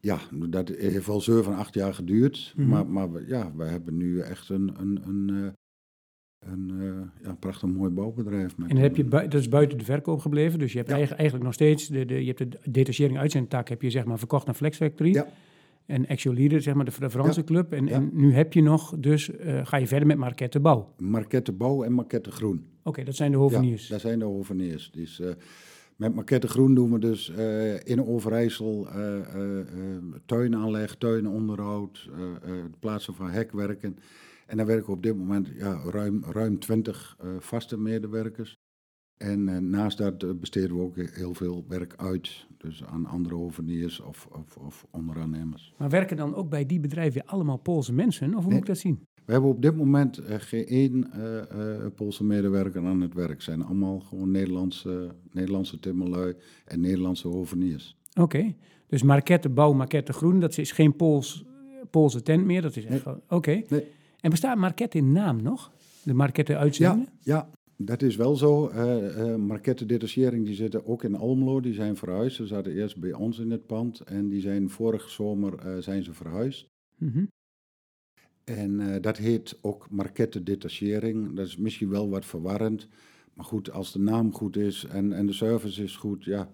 ja, dat heeft wel 7, 8 jaar geduurd. Mhm. Maar, maar we, ja, we hebben nu echt een, een, een, eh, een ja, prachtig mooi bouwbedrijf. Met En heb je, dat is buiten de verkoop gebleven. Dus je hebt Ja. eigenlijk nog steeds, de, de, je hebt de detachering uitzendtak heb je zeg maar verkocht naar Flex Factory. Ja. En Actual Leader, zeg maar de, de Franse Ja. club. En, Ja. en nu heb je nog, dus eh, ga je verder met Marquette Bouw. Marquette Bouw en Marquette Groen. Oké, dat zijn de hoveniers. Ja, dat zijn de hoveniers. Dus, eh, met Marquette Groen doen we dus eh, in Overijssel tuinaanleg, tuinonderhoud, het plaatsen van hekwerken. En daar werken op dit moment ja, ruim, ruim 20 eh, vaste medewerkers. En eh, naast dat eh, besteden we ook heel veel werk uit. Dus aan andere hoveniers of, of, of onderaannemers. Maar werken dan ook bij die bedrijven allemaal Poolse mensen? Of hoe Nee. moet ik dat zien? We hebben op dit moment eh, geen één Poolse medewerker aan het werk. Het zijn allemaal gewoon Nederlandse, Nederlandse timmerlui en Nederlandse hoveniers. Oké, dus Marquette Bouw, Marquette Groen, dat is geen Pools, Poolse tent meer. Dat is echt Nee. Oké. Nee. En bestaat Marquette in naam nog? De marketten Ja, uitzenden? ja, dat is wel zo. Eh eh Markette Detachering die zitten ook in Almelo. Die zijn verhuisd. Ze zaten eerst bij ons in het pand. En die zijn vorige zomer eh, zijn ze verhuisd. Mhm. En eh, dat heet ook Markette Detachering. Dat is misschien wel wat verwarrend. Maar goed, als de naam goed is en, en de service is goed, ja.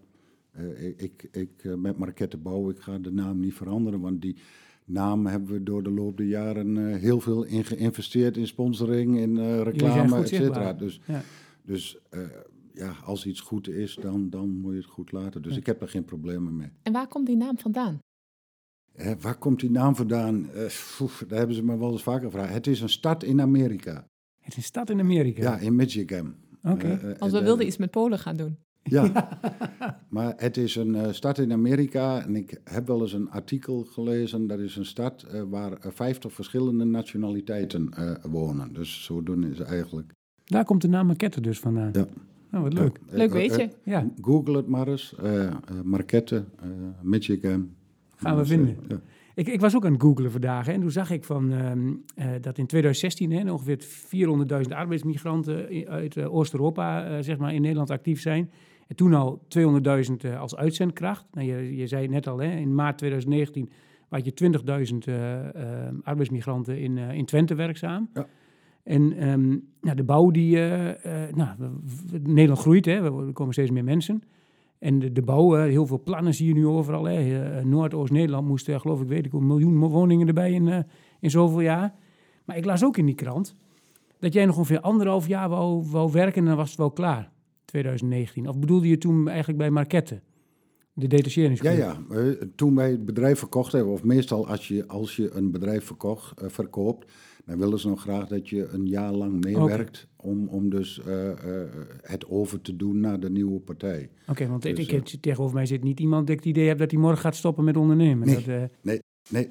eh, ik, ik, ik met Markette Bouw, ik ga de naam niet veranderen. Want die naam hebben we door de loop der jaren eh, heel veel in geïnvesteerd. In sponsoring, in eh, reclame, et cetera. Dus, Ja. dus eh, ja, als iets goed is, dan, dan moet je het goed laten. Dus Ja. ik heb daar geen problemen mee. En waar komt die naam vandaan? Eh, waar komt die naam vandaan? Eh, daar hebben ze me wel eens vaker gevraagd. Het is een stad in Amerika. Het is een stad in Amerika. Ja, in Michigan. Oké. Als we wilden iets met Polen gaan doen. Ja, maar het is een eh, stad in Amerika. En ik heb wel eens een artikel gelezen. Dat is een stad eh, waar eh, 50 verschillende nationaliteiten eh, wonen. Dus zodoende is eigenlijk. Daar komt de naam Marquette dus vandaan. Ja. Nou, wat leuk. Eh, Leuk eh, weet eh, je. Ja, Google het maar eens. eh eh, Marquette, eh, Michigan. Gaan we vinden. ja. ik, ik was ook aan het googlen vandaag hè, en toen zag ik van, ehm, eh, dat in 2016 hè, ongeveer 400.000 arbeidsmigranten uit eh, Oost-Europa eh, zeg maar in Nederland actief zijn. En toen al 200.000 eh, als uitzendkracht. Nou, je, je zei net al, hè, in maart 2019 had je 20.000 eh, eh, arbeidsmigranten in, in Twente werkzaam. Ja. En ehm, nou, de bouw, die, nou, Nederland groeit, hè, we- er komen steeds meer mensen. En de, de bouw, heel veel plannen zie je nu overal. Hè. Noord-Oost-Nederland moest, geloof ik, weet ik, een miljoen woningen erbij in, in zoveel jaar. Maar ik las ook in die krant dat jij nog ongeveer anderhalf jaar wou, wou werken en dan was het wel klaar, 2019. Of bedoelde je toen eigenlijk bij Marquette, de Ja, detacheringsgroep? ja. eh, toen wij het bedrijf verkocht hebben, of meestal als je, als je een bedrijf verkocht, eh, verkoopt, dan willen ze nog graag dat je een jaar lang meewerkt om, om dus eh, het over te doen naar de nieuwe partij. Oké, want ik, Dus, ik, heb- tegenover mij zit niet iemand die het idee heeft dat hij morgen gaat stoppen met ondernemen. Nee, dat, nee, nee.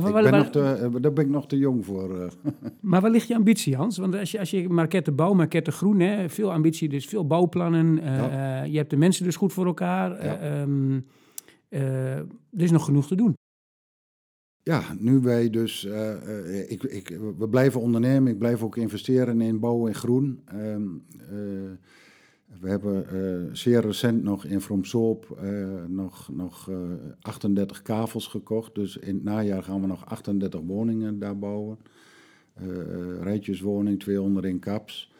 Maar, Ik ben waar- nog te, eh, daar ben ik nog te jong voor. eh. maar waar ligt je ambitie, Hans? Want als je, als je Marquette bouw, Marquette groen, hè, veel ambitie, dus veel bouwplannen. eh, Ja. je hebt de mensen dus goed voor elkaar. eh, Ja. ehm, eh, er is nog genoeg te doen. Ja, nu wij dus, ik, ik, we blijven ondernemen, ik blijf ook investeren in bouw en groen. Ehm, eh, we hebben eh, zeer recent nog in Fromsoop eh, nog, nog eh, 38 kavels gekocht. Dus in het najaar gaan we nog 38 woningen daar bouwen. Eh, eh, rijtjeswoning, 200 in Kaps.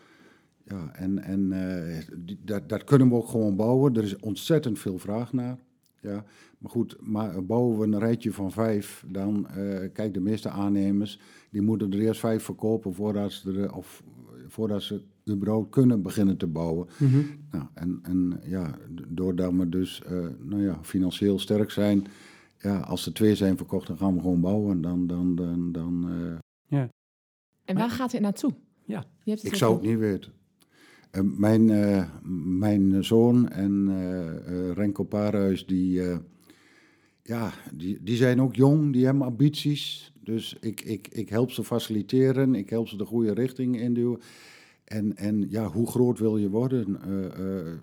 Ja, en, en eh, dat, dat kunnen we ook gewoon bouwen. Er is ontzettend veel vraag naar. Ja, maar goed, maar bouwen we een rijtje van vijf, dan eh kijk, de meeste aannemers, die moeten er eerst vijf verkopen voordat ze, of, voordat ze überhaupt kunnen beginnen te bouwen. Nou, en, en ja, doordat we dus eh, nou ja, financieel sterk zijn, ja, als er twee zijn verkocht, dan gaan we gewoon bouwen. Dan, dan, dan, dan, eh, En waar gaat dit naartoe? Ja. Je hebt het ik zou het niet weten. Eh, mijn, eh, mijn zoon en Renko Paarhuis, die, eh, ja, die, die zijn ook jong, die hebben ambities. Dus ik, ik, ik help ze faciliteren, ik help ze de goede richting induwen. En, en ja, hoe groot wil je worden? Eh, eh,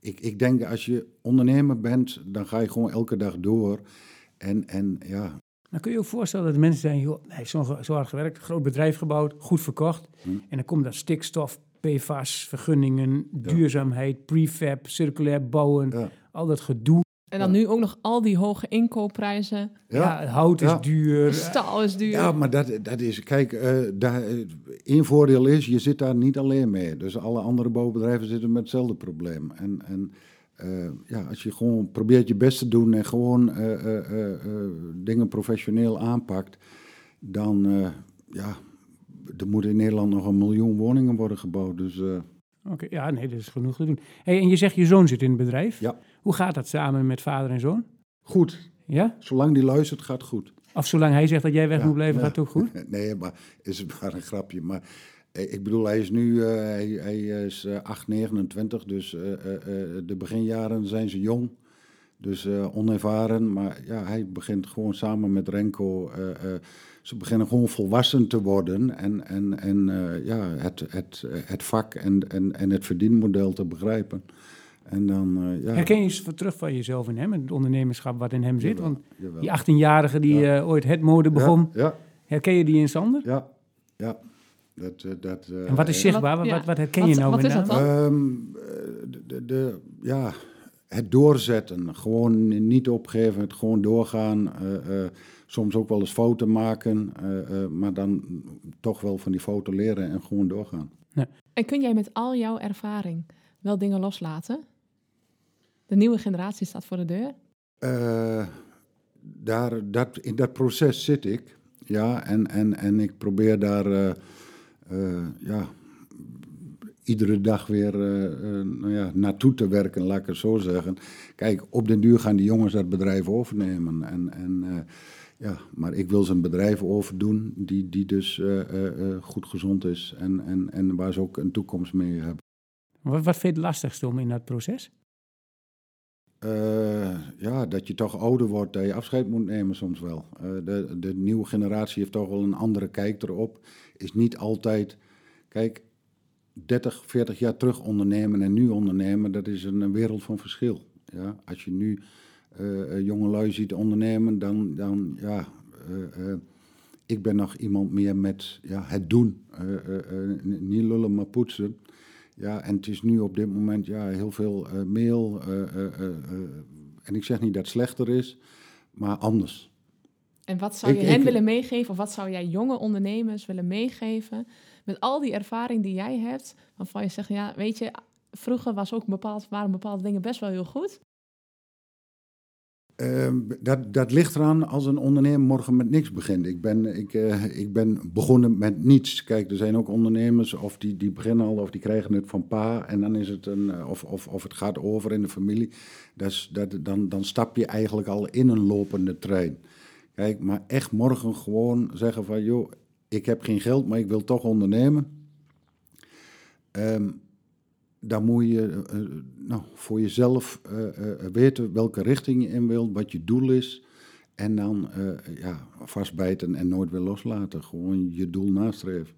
ik, ik denk als je ondernemer bent, dan ga je gewoon elke dag door. En, en ja, Dan kun je je ook voorstellen dat mensen zijn, joh, hij heeft zo, zo hard gewerkt, groot bedrijf gebouwd, goed verkocht. Hm. En dan komt dat stikstof, PFAS, vergunningen, duurzaamheid, prefab, circulair bouwen, ja, al dat gedoe. En dan nu ook nog al die hoge inkoopprijzen. Ja, ja. hout is Ja. duur. Staal is duur. Ja, maar dat, dat is, kijk, eh daar, eh, één voordeel is, je zit daar niet alleen mee. Dus alle andere bouwbedrijven zitten met hetzelfde probleem. En, en eh, ja, als je gewoon probeert je best te doen en gewoon eh, eh, eh, eh, dingen professioneel aanpakt, dan, eh, ja, er moeten in Nederland nog een miljoen woningen worden gebouwd. Dus Oké, ja, nee, dat is genoeg te doen. Hey, en je zegt je zoon zit in het bedrijf. Ja. Hoe gaat dat samen met vader en zoon? goed, Ja? zolang die luistert, gaat het goed. Of zolang hij zegt dat jij weg Ja, moet blijven, ja. gaat het ook goed? Nee, maar is het maar een grapje. Maar eh, ik bedoel, hij is nu eh, hij, hij is eh 8, 29, dus eh, de beginjaren zijn ze jong. Dus eh, onervaren, maar ja, hij begint gewoon samen met Renko. eh, eh, ze beginnen gewoon volwassen te worden en, en, en eh, ja, het, het, het vak en, en, en het verdienmodel te begrijpen. En dan, eh, ja. Herken je iets terug van jezelf in hem, het ondernemerschap wat in hem zit? Jawel, Want jawel. die 18-jarige die Ja. eh, ooit het mode begon, Ja, ja, herken je die in Sander? ja, ja. Dat, eh, dat, eh, En wat is zichtbaar? wat- Wat, ja. wat, herken Wat- je nou wat is met dat name? dan? Ehm, eh, de, de, de- ja, het doorzetten. Gewoon niet opgeven, het gewoon doorgaan. eh, eh, soms ook wel eens fouten maken, eh, eh, maar dan toch wel van die fouten leren en gewoon doorgaan. En kun jij met al jouw ervaring wel dingen loslaten? De nieuwe generatie staat voor de deur. Eh, daar, dat, in dat proces zit ik. Ja, en, en, en ik probeer daar eh, eh, ja, iedere dag weer eh, eh, nou ja, naartoe te werken, laat ik het zo zeggen. Kijk, op den duur gaan die jongens dat bedrijf overnemen. En, en, eh, ja, maar ik wil ze een bedrijf overdoen die, die dus goed gezond is en, en, en waar ze ook een toekomst mee hebben. Wat, wat vind je het lastigste om in dat proces? Ja, dat je toch ouder wordt, dat je afscheid moet nemen soms wel. De, de nieuwe generatie heeft toch wel een andere kijk erop. Is niet altijd... Kijk, 30, 40 jaar terug ondernemen en nu ondernemen, dat is een, een wereld van verschil. Ja, als je nu eh jonge lui ziet ondernemen, dan, dan ja... eh, eh, ik ben nog iemand meer met ja, het doen. Niet lullen, maar poetsen. Ja, en het is nu op dit moment ja, heel veel mail. en ik zeg niet dat het slechter is, maar anders. En wat zou je Ik- hen ik- willen meegeven? Of wat zou jij jonge ondernemers willen meegeven? Met al die ervaring die jij hebt. Waarvan je zegt, ja, weet je, vroeger was ook bepaald, waren bepaalde dingen best wel heel goed. Ehm, dat, dat ligt eraan als een ondernemer morgen met niks begint. Ik ben, ik, eh, ik ben begonnen met niets. Kijk, er zijn ook ondernemers of die, die beginnen al of die krijgen het van pa en dan is het een, eh, of, of, of het gaat over in de familie. Dat dat, dan, dan stap je eigenlijk al in een lopende trein. Kijk, maar echt morgen gewoon zeggen van joh, ik heb geen geld, maar ik wil toch ondernemen. Ehm, dan moet je eh, eh, nou, voor jezelf eh, weten welke richting je in wilt, wat je doel is. En dan ja, vastbijten en nooit weer loslaten. Gewoon je doel nastreven.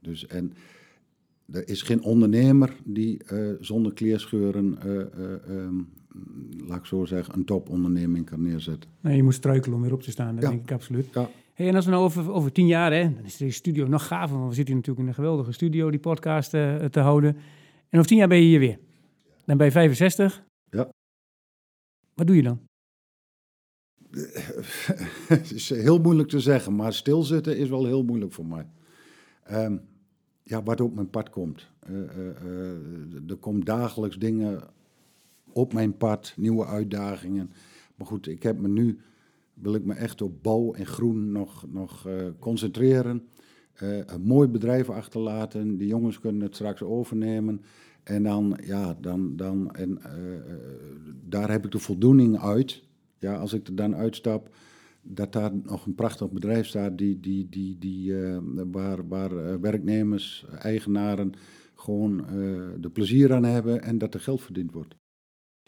Dus en er is geen ondernemer die eh, zonder kleerscheuren, eh, eh, ehm, laat ik zo zeggen, een toponderneming kan neerzetten. Nee, je moet struikelen om weer op te staan, dat Ja. denk ik absoluut. Ja. Hey, en als we nou over, over tien jaar, hè, dan is deze studio nog gaver, want we zitten hier natuurlijk in een geweldige studio, die podcast eh, te houden. En over tien jaar ben je hier weer. Dan ben je 65. Ja. Wat doe je dan? het is heel moeilijk te zeggen, maar stilzitten is wel heel moeilijk voor mij. Ehm, ja, wat op mijn pad komt. Eh, eh, eh, er komt dagelijks dingen op mijn pad, nieuwe uitdagingen. Maar goed, ik heb me nu, wil ik me echt op bouw en groen nog, nog concentreren. Een mooi bedrijf achterlaten. Die jongens kunnen het straks overnemen. En dan, ja, dan, dan en, daar heb ik de voldoening uit. Ja, als ik er dan uitstap, dat daar nog een prachtig bedrijf staat die, die, die, die, eh, waar, waar eh, werknemers, eigenaren gewoon eh de plezier aan hebben en dat er geld verdiend wordt.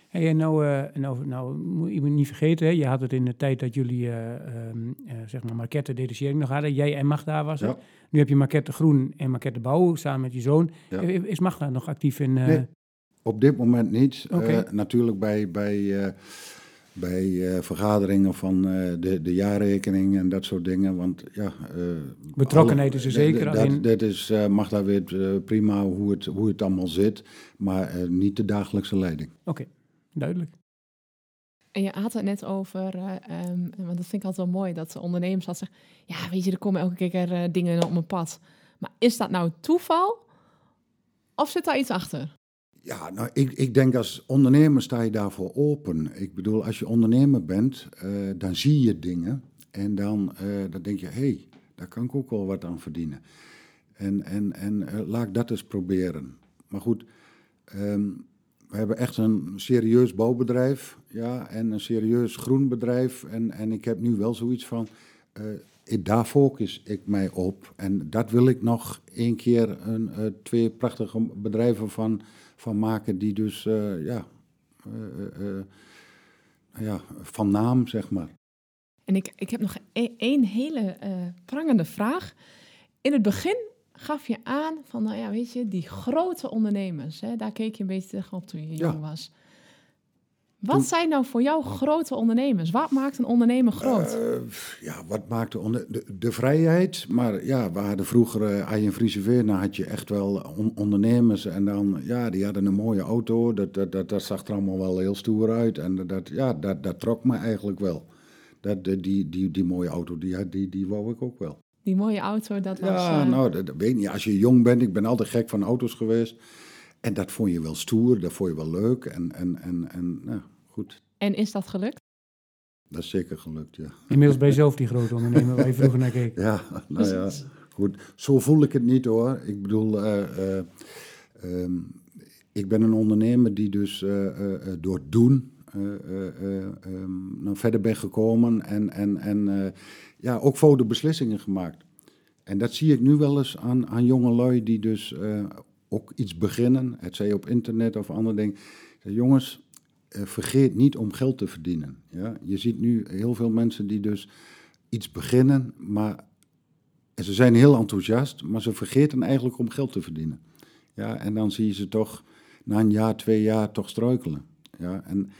Hey, en nou, nou, nou moet je niet vergeten, hè, je had het in de tijd dat jullie eh ehm, eh, zeg maar marketten detachering nog hadden. Jij en Magda was het. Nu heb je marketten groen en marketten bouw samen met je zoon. Ja. Is Magda nog actief in... Nee. Op dit moment niet. Eh, natuurlijk bij, bij, bij eh, vergaderingen van eh, de, de jaarrekening en dat soort dingen. Want ja, eh, Betrokkenheid is er zeker, Dat, dat is, eh, mag daar weer prima hoe het, hoe het allemaal zit, maar eh, niet de dagelijkse leiding. Oké, duidelijk. En je had het net over, eh, ehm, want dat vind ik altijd wel mooi, dat de ondernemers altijd zeggen, ja, weet je, er komen elke keer eh, dingen op mijn pad. Maar is dat nou toeval? Of zit daar iets achter? Ja, nou, ik, ik denk als ondernemer sta je daarvoor open. Ik bedoel, als je ondernemer bent, eh, dan zie je dingen. En dan, eh, dan denk je, hé, hey, daar kan ik ook wel wat aan verdienen. En, en, en eh, laat dat eens proberen. Maar goed, ehm, we hebben echt een serieus bouwbedrijf. Ja, en een serieus groenbedrijf. En, en ik heb nu wel zoiets van, ik- daar focus ik mij op. En dat wil ik nog één keer een, twee prachtige bedrijven van, van maken die dus, eh, ja, eh, eh, ja, van naam, zeg maar. En ik, ik heb nog e- één hele prangende vraag. In het begin gaf je aan van, nou ja, weet je, die grote ondernemers, hè, daar keek je een beetje tegenop toen je Ja. jong was. Wat zijn nou voor jou grote ondernemers? Wat maakt een ondernemer groot? Eh, ja, wat onder, de, de vrijheid? Maar ja, we hadden vroeger uh, Arjen Vrieseveer, dan had je echt wel on- ondernemers. En dan, ja, die hadden een mooie auto. Dat, dat, dat, dat zag er allemaal wel heel stoer uit. En dat, ja, dat, dat trok me eigenlijk wel. Dat, die, die, die, die mooie auto, die, die, die wou ik ook wel. Die mooie auto, dat was... Ja, eh, nou, dat, dat weet ik niet. Als je jong bent, ik ben altijd gek van auto's geweest. En dat vond je wel stoer, dat vond je wel leuk. En, en, en, en nou, goed, En is dat gelukt? dat is zeker gelukt, ja. Inmiddels ben je zelf die grote ondernemer waar je vroeger naar keek. Ja, nou ja, goed. Zo voel ik het niet hoor. Ik bedoel, eh, eh, ehm, ik ben een ondernemer die dus eh, eh, eh, door doen eh, eh, eh, ehm, nou verder ben gekomen en, en, en eh, ja, ook foute beslissingen gemaakt. En dat zie ik nu wel eens aan, aan jonge lui die dus eh, ook iets beginnen, het zij op internet of andere dingen. Jongens, vergeet niet om geld te verdienen. Ja? Je ziet nu heel veel mensen die dus iets beginnen, maar en ze zijn heel enthousiast, maar ze vergeten eigenlijk om geld te verdienen. Ja, en dan zie je ze toch na een jaar, twee jaar toch struikelen. Ja, en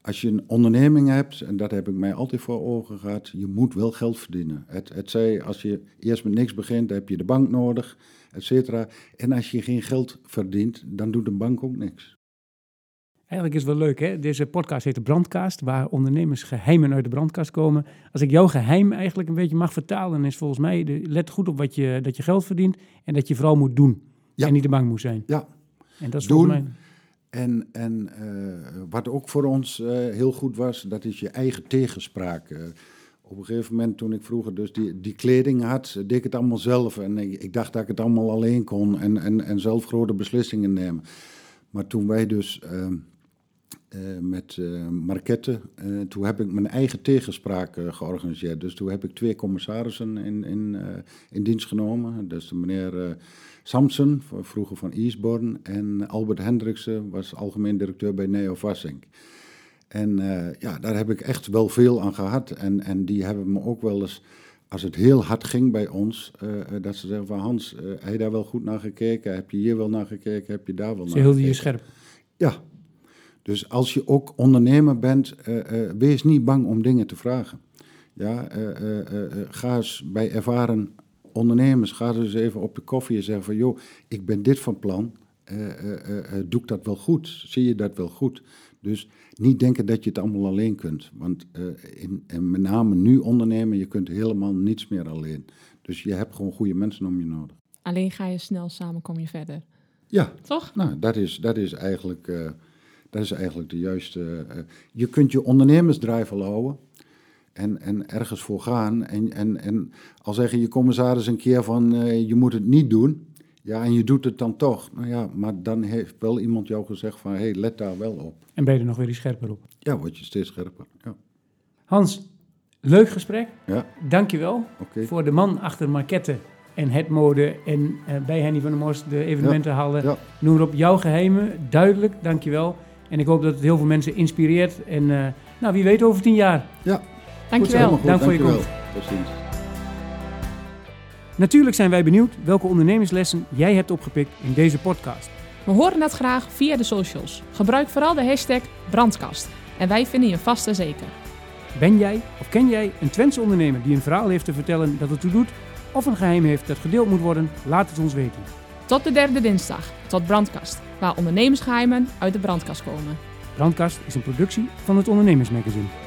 als je een onderneming hebt, en dat heb ik mij altijd voor ogen gehad, je moet wel geld verdienen. Het, het zij, als je eerst met niks begint, dan heb je de bank nodig, et cetera. En als je geen geld verdient, dan doet de bank ook niks. Eigenlijk is het wel leuk, hè? Deze podcast heet de Brandkast, waar ondernemers geheimen uit de brandkast komen. Als ik jouw geheim eigenlijk een beetje mag vertalen, is volgens mij, de, let goed op wat je, dat je geld verdient en dat je vooral moet doen. Ja. En niet de bank moet zijn. Ja, En dat is Doen. volgens mij... En, en eh, wat ook voor ons eh, heel goed was, dat is je eigen tegenspraak. Eh, op een gegeven moment, toen ik vroeger dus die, die kleding had, deed ik het allemaal zelf. En ik, ik dacht dat ik het allemaal alleen kon en, en, en zelf grote beslissingen nemen. Maar toen wij dus eh, met eh Marquette, eh, toen heb ik mijn eigen tegenspraak georganiseerd. Dus toen heb ik twee commissarissen in, in, in dienst genomen. Dus de meneer Samson, vroeger van Eastbourne, en Albert Hendriksen was algemeen directeur bij Neo Vassink. En ja, daar heb ik echt wel veel aan gehad. En, en die hebben me ook wel eens, als het heel hard ging bij ons, dat ze zeggen van Hans, heb je daar wel goed naar gekeken? Heb je hier wel naar gekeken? Heb je daar wel Ze naar hielden je gekeken? scherp. Ja. Dus als je ook ondernemer bent, eh, eh, wees niet bang om dingen te vragen. Ja, eh, ga eens bij ervaren ondernemers, ga eens even op je koffie en zeggen van, joh, ik ben dit van plan. Doe ik dat wel goed? Zie je dat wel goed? Dus niet denken dat je het allemaal alleen kunt. Want in, en met name nu ondernemen, je kunt helemaal niets meer alleen. Dus je hebt gewoon goede mensen om je nodig. Alleen ga je snel samen, kom je verder. Ja, Toch? nou, dat is, dat is, eigenlijk, dat is eigenlijk de juiste. eh, je kunt je ondernemersdrijf al houden en, en ergens voor gaan. En, en, en al zeggen je commissaris een keer van eh, je moet het niet doen. Ja, en je doet het dan toch. Nou ja, maar dan heeft wel iemand jou gezegd van hé, hey, let daar wel op. En ben je er nog weer iets scherper op. Ja, word je steeds scherper. Ja, Hans, leuk gesprek. ja Dankjewel oké. voor de man achter Marquette en het mode en eh, bij Henny van der Mos de evenementenhallen. Ja. Noem erop jouw geheimen. Duidelijk, dankjewel. En ik hoop dat het heel veel mensen inspireert. En eh, nou, wie weet over tien jaar. Ja, Dankjewel. goed. Dank voor je. Tot ziens. Natuurlijk zijn wij benieuwd welke ondernemerslessen jij hebt opgepikt in deze podcast. We horen het graag via de socials. Gebruik vooral de hashtag brandkast. En wij vinden je vast en zeker. Ben jij of ken jij een Twentse ondernemer die een verhaal heeft te vertellen dat ertoe doet? Of een geheim heeft dat gedeeld moet worden? Laat het ons weten. Tot de derde dinsdag, tot Brandkast, waar ondernemersgeheimen uit de brandkast komen. Brandkast is een productie van het Ondernemersmagazine.